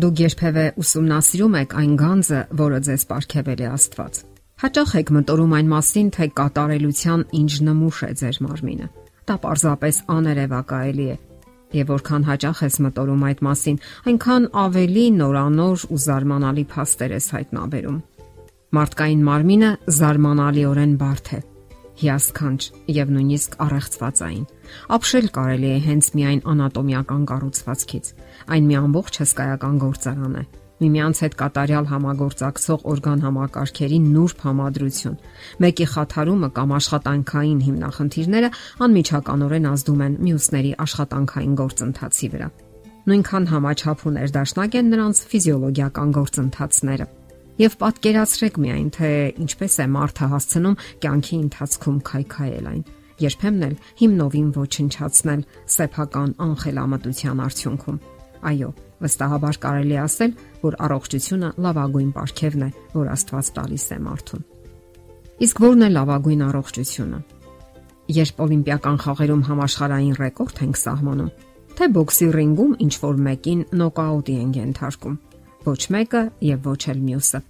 Դուք երբևէ ուսումնասիրում եք այն գանձը, որը ձեզ ապարգևել է Աստված։ Հաճախ եք մտորում այն մասին, թե կատարելության ինչ նմուշ է ձեր մարմինը։ Դա պարզապես աներևակայելի է։ Եվ որքան հաճախ ես մտորում այդ մասին, այնքան ավելի նորանոր ու զարմանալի փաստեր ես հայտնաբերում։ Մարդկային մարմինը զարմանալիորեն բարդ է հիասքանչ եւ նույնիսկ առեղծվածային։ Ապշել կարելի է հենց միայն անատոմիական կառուցվածքից։ Այն մի ամբողջ հսկայական գործարան է։ Միմյանց հետ կատարյալ համագործակցող օրգան համակարգերի նուրբ համադրություն։ Մեկի խաթարումը կամ աշխատանքային հիմնախնդիրները անմիջականորեն ազդում են մյուսների աշխատանքային գործընթացի վրա։ Նույնքան համաչափ ու ներդաշնակ են նրանց ֆիզիոլոգիական գործընթացները եւ պատկերացրեք միայն թե ինչպես է մարդը հասցնում կյանքի ընթացքում քայքայել այն երբեմն էլ հիմնովին ոչնչացնել սեփական անխելամտության արդյունքում այո վստահաբար կարելի ասել որ առողջությունը լավագույն պարգևն է որ Աստված տալիս է մարդուն իսկ ո՞րն է լավագույն առողջությունը երբ օլիմպիական խաղերում համաշխարհային ռեկորդ ենք սահմանում թե բոքսի ռինգում ինչ որ մեկին նոկաուտի են ենթարկում ոչ մեկը եւ ոչ էլ մյուսը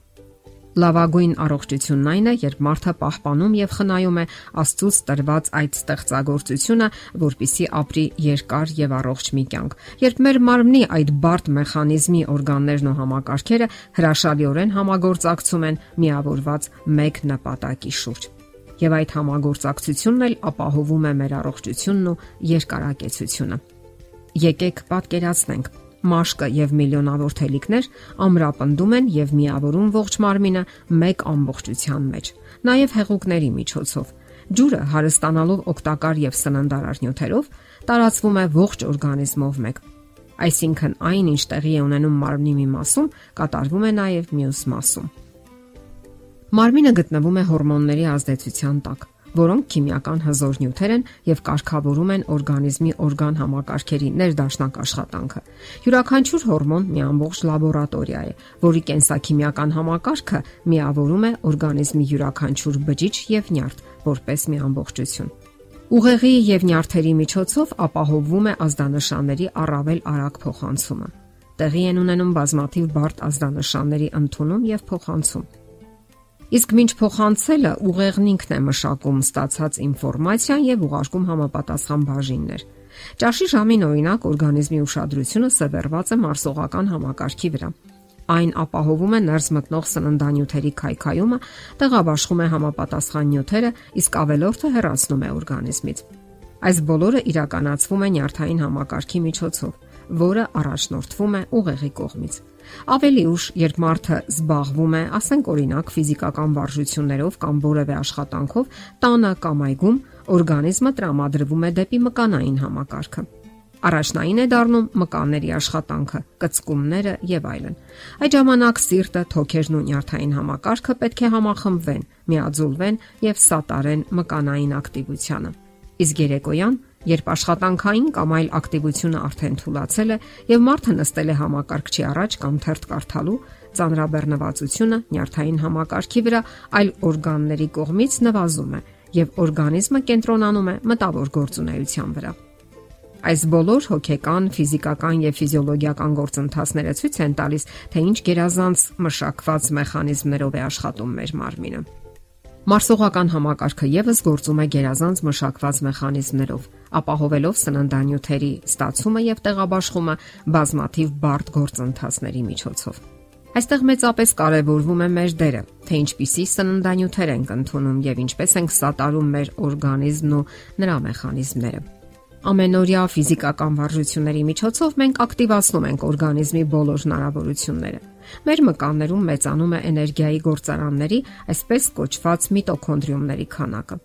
Լավագույն առողջությունն այն է, երբ մարդը պահպանում եւ խնայում է Աստծուց տրված այդ ստեղծագործությունը, որpիսի ապրի երկար եւ առողջ մի կյանք։ Երբ մեր մարմնի այդ բարդ մեխանիզմի օրգաններն ու համակարգերը հրաշալիորեն համագործակցում են միավորված մեկ նպատակի շուրջ։ Եվ այդ համագործակցությունն էլ ապահովում է մեր առողջությունն ու երկարակեցությունը։ Եկեք պատկերացնենք մաշկը եւ միլիոնավոր թելիկներ ամրապնդում են եւ միավորում ողջ մարմինը մեկ ամբողջության մեջ։ Նաեւ հեղուկների միջոցով ջուրը հարստանալով օգտակար եւ սննդարար նյութերով տարածվում է ողջ օրգանիզմով մեկ։ Այսինքն այն, ինչ տեղի է ունենում մարմնի մի մասում, կատարվում է նաև մյուս մասում։ Մարմինը գտնվում է հորմոնների ազդեցության տակ որոնք քիմիական հզոր նյութեր են եւ կարգավորում են օրգանիզմի օրգան համակարգերի ներդաշնակ աշխատանքը։ Յուրաքանչյուր հորմոն մի ամբողջ լաբորատորիա է, որի կենսաքիմիական համակարգը միավորում է օրգանիզմի յուրաքանչյուր բջիջ եւ նյարդ որպես մի ամբողջություն։ Ուղեղի եւ նյարդերի միջոցով ապահովվում է ազդանշանների առավել արագ փոխանցումը։ Տեղի են ունենում բազմաթիվ բարդ ազդանշանների ընդունում եւ փոխանցում Իսկ ինչ փոխանցելը ուղեղն ինքն է մշակում ստացած ինֆորմացիան եւ ուղարկում համապատասխան բաժիններ։ Ճաշի ժամին օրինակ օրգանիզմի ուշադրությունը սևեռված է մարսողական համակարգի վրա։ Այն ապահովում է ներս մտնող սննդանյութերի քայքայումը, տեղաբաշխում է համապատասխան նյութերը, իսկ ավելորդը հեռացնում է օրգանիզմից։ Այս բոլորը իրականացվում է նյարդային համակարգի միջոցով, որը առաջնորդվում է ուղեղի կողմից։ Ավելի ուշ, երբ մարդը զբաղվում է, ասենք օրինակ, ֆիզիկական վարժություններով կամ որևէ աշխատանքով, տանը կամ այգում, օրգանիզմը տրամադրվում է դեպի մկանային համակարգը։ Առաջնային է դառնում մկանների աշխատանքը, կծկումները եւ այլն։ Այդ ժամանակ սիրտը, թոքերն ու նյարդային համակարգը պետք է համախմբվեն, միաձուլվեն եւ սատարեն մկանային ակտիվությանը։ Իսկ երեկոյան Երբ աշխատանքային կամ այլ ակտիվությունը արդեն թուլացել է եւ մարդը նստել է համակարգչի առաջ կամ թերթ կարդալու, ծանրաբեռնվածությունը նյարդային համակարգի վրա այլ օրգանների կողմից նվազում է եւ օրգանիզմը կենտրոնանում է մտավոր գործունեության վրա։ Այս բոլոր հոգեկան, ֆիզիկական եւ ֆիզիոլոգիական գործընթացները ցույց են տալիս, թե ինչ գերազանց մշակված մեխանիզմներով է աշխատում մեր մարմինը։ Մարսողական համակարգը եւս գործում է գերազանց մշակված մեխանիզմներով, ապահովելով սննդանյութերի ստացումը եւ տեղաբաշխումը բազմաթիվ բարդ գործընթացների միջոցով։ Այստեղ մեծապես կարևորվում է մեր դերը, թե ինչպիսի սննդանյութեր ենք ընդունում եւ ինչպես ենք սատարում մեր օրգանիզմն ու նրա մեխանիզմները։ Ամենօրյա ֆիզիկական վարժությունների միջոցով մենք ակտիվացնում ենք օրգանիզմի բոլոր հնարավորությունները։ Մեր մկաններում մեծանում է էներգիայի գործարանների, այսպես կոչված միտոքոնդրիումների քանակը։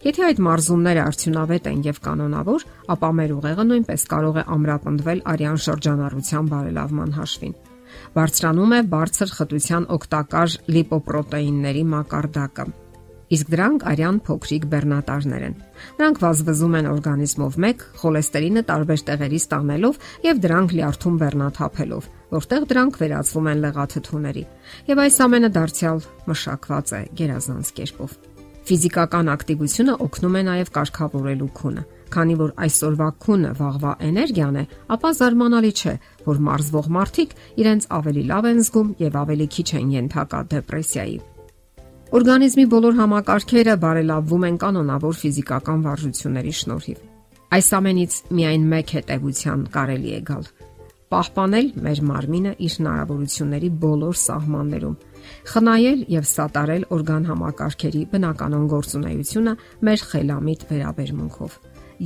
Եթե այդ մարզումները արդյունավետ են եւ կանոնավոր, ապա մեր ուղեղը նույնպես կարող է ամրապնդվել արյան շրջանառության բարելավման հաշվին։ Բարձրանում է բարձր խտության օգտակար լիպոպրոտեինների մակարդակը իսկ դրանք արյան փոքրիկ բեռնատարներ են։ Նրանք վազվզում են օրգանիզմով մեկ խոլեստերինը տարբեր տեղերից ստանելով եւ դրանք լյարդում բեռնաթափելով, որտեղ դրանք վերածվում են լեղաթթուների։ Եվ այս ամենը դարձյալ մշակված է գերազանց կերպով։ Ֆիզիկական ակտիվությունը օգնում է նաև կարգավորելու քունը, Քանի որ այսօրվա քունը վաղվա էներգիան է, ապա զարմանալի չէ, որ մարզվող մարդիկ իրենց ավելի լավ են զգում եւ ավելի քիչ են ենթակա դեպրեսիայի։ Օրգանիզմի բոլոր համակարգերը բարելավվում են կանոնավոր ֆիզիկական վարժությունների շնորհիվ։ Այս ամենից միայն մեկ հետևության կարելի է գալ պահպանել մեր մարմինը իր հնարավորությունների բոլոր սահմաններում, խնայել եւ սատարել օրգան համակարգերի բնականon գործունեությունը մեր խելամիտ վերաբերմունքով։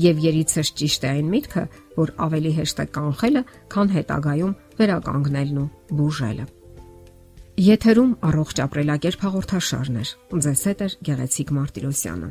Եվ երիցս ճիշտ է այն միտքը, որ ավելի հեշտ է կանխելը, քան հետագայում վերականգնելն ու բուժելը։ Եթերում առողջ ապրելակերպ հաղորդաշարն է։ Ձեզ հետ է Գեղեցիկ Մարտիրոսյանը։